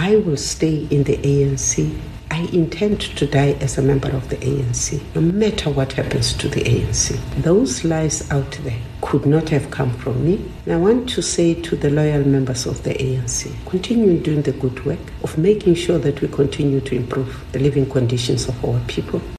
I will stay in the ANC. I intend to die as a member of the ANC, no matter what happens to the ANC. Those lies out there could not have come from me. And I want to say to the loyal members of the ANC continue doing the good work of making sure that we continue to improve the living conditions of our people.